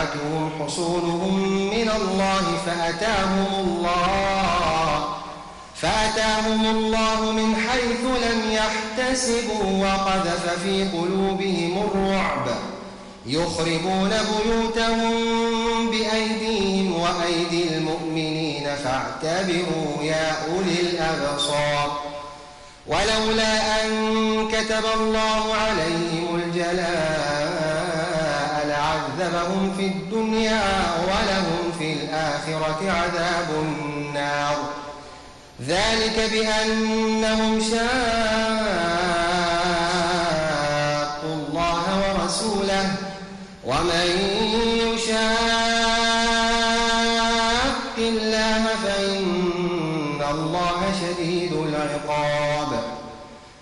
مانعتهم حصولهم من الله فأتاهم الله فأتاهم الله من حيث لم يحتسبوا وقذف في قلوبهم الرعب يخربون بيوتهم بأيديهم وأيدي المؤمنين فاعتبروا يا أولي الأبصار. ولولا أن كتب الله عليهم الجلاء لعذبهم في الدنيا ولهم في الآخرة عذاب النار. ذلك بأنهم شاقوا الله ورسوله ومن يشاق الله فإن الله شديد العقاب.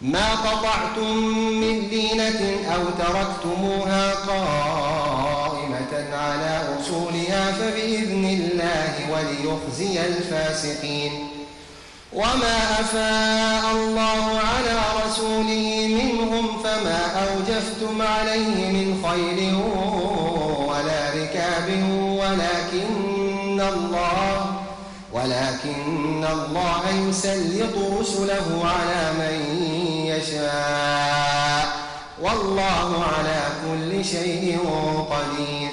ما قطعتم من لينة أو تركتموها قائمة على أصولها فبإذن الله وليخزي الفاسقين. وما أفاء الله على رسوله منهم فما أوجفتم عليه من خير ولا ركاب ولكن الله ولكن الله يسلط رسله على من يشاء. والله على كل شيء قدير.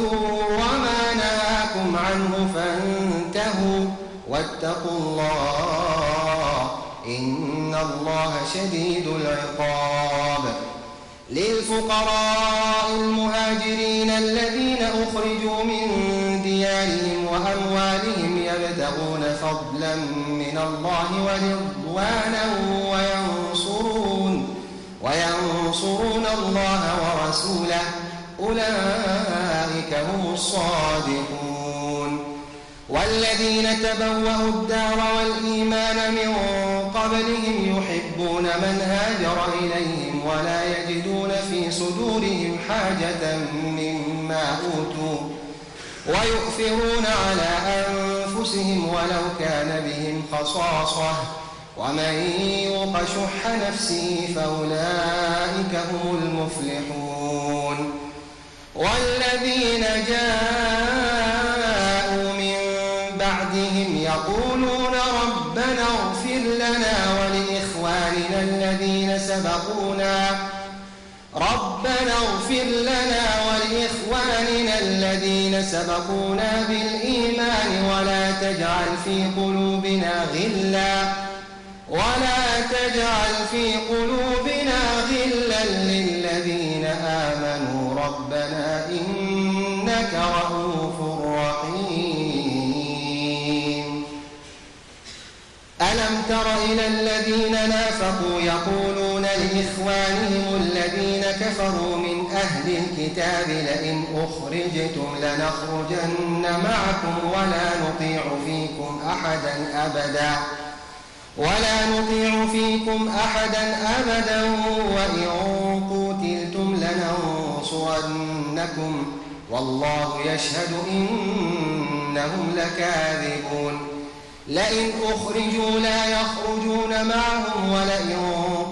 فخذوه وما نهاكم عنه فانتهوا واتقوا الله إن الله شديد العقاب للفقراء المهاجرين الذين أخرجوا من ديارهم وأموالهم يبتغون فضلا من الله ورضوانا وينصرون وينصرون الله ورسوله أولئك هم الصادقون. والذين تبوأوا الدار والإيمان من قبلهم يحبون من هاجر إليهم ولا يجدون في صدورهم حاجة مما أوتوا ويؤثرون على أنفسهم ولو كان بهم خصاصة. ومن يوق شح نفسه فأولئك هم المفلحون. والذين جاءوا من بعدهم يقولون ربنا اغفر لنا ولإخواننا الذين سبقونا. ربنا اغفر لنا ولإخواننا الذين سبقونا بالإيمان ولا تجعل في قلوبنا غلا. ولا تجعل في قلوبنا غلا للذين إنك رؤوف رحيم. ألم تر إلى الذين نافقوا يقولون لإخوانهم الذين كفروا من أهل الكتاب لئن أخرجتم لنخرجن معكم ولا نطيع فيكم أحدا أبدا. ولا نطيع فيكم أحدا أبدا وإن قتلتم لننصرنكم. والله يشهد إنهم لكاذبون. لئن أخرجوا لا يخرجون معهم ولئن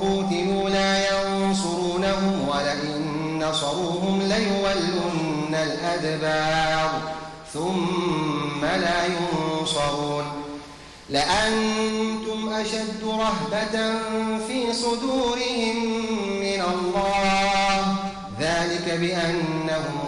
قتلوا لا ينصرونهم ولئن نصروهم ليولن الأدبار ثم لا ينصرون. لأنتم أشد رهبة في صدورهم من الله. ذلك بأنهم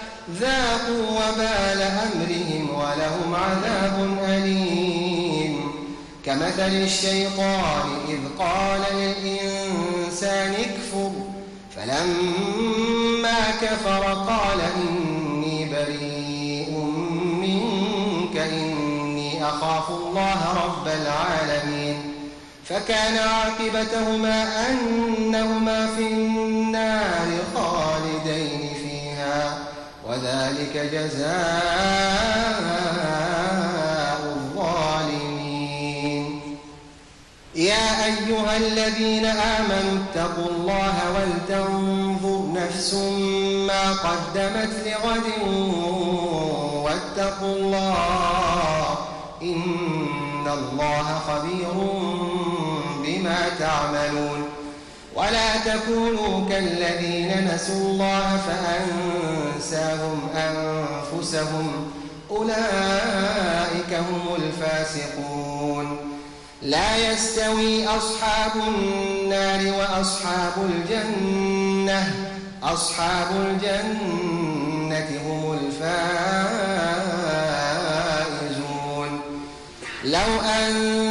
ذاقوا وبال أمرهم ولهم عذاب أليم. كمثل الشيطان إذ قال للإنسان اكفر فلما كفر قال إني بريء منك إني أخاف الله رب العالمين. فكان عاقبتهما أنهما في النار خالدين. وذلك جزاء الظالمين. يا أيها الذين آمنوا اتقوا الله ولتنظر نفس ما قدمت لغد واتقوا الله إن الله خبير بما تعملون. ولا تكونوا كالذين نسوا الله فأنساهم أنفسهم. أولئك هم الفاسقون. لا يستوي أصحاب النار وأصحاب الجنة. أصحاب الجنة هم الفائزون. لو أنزلنا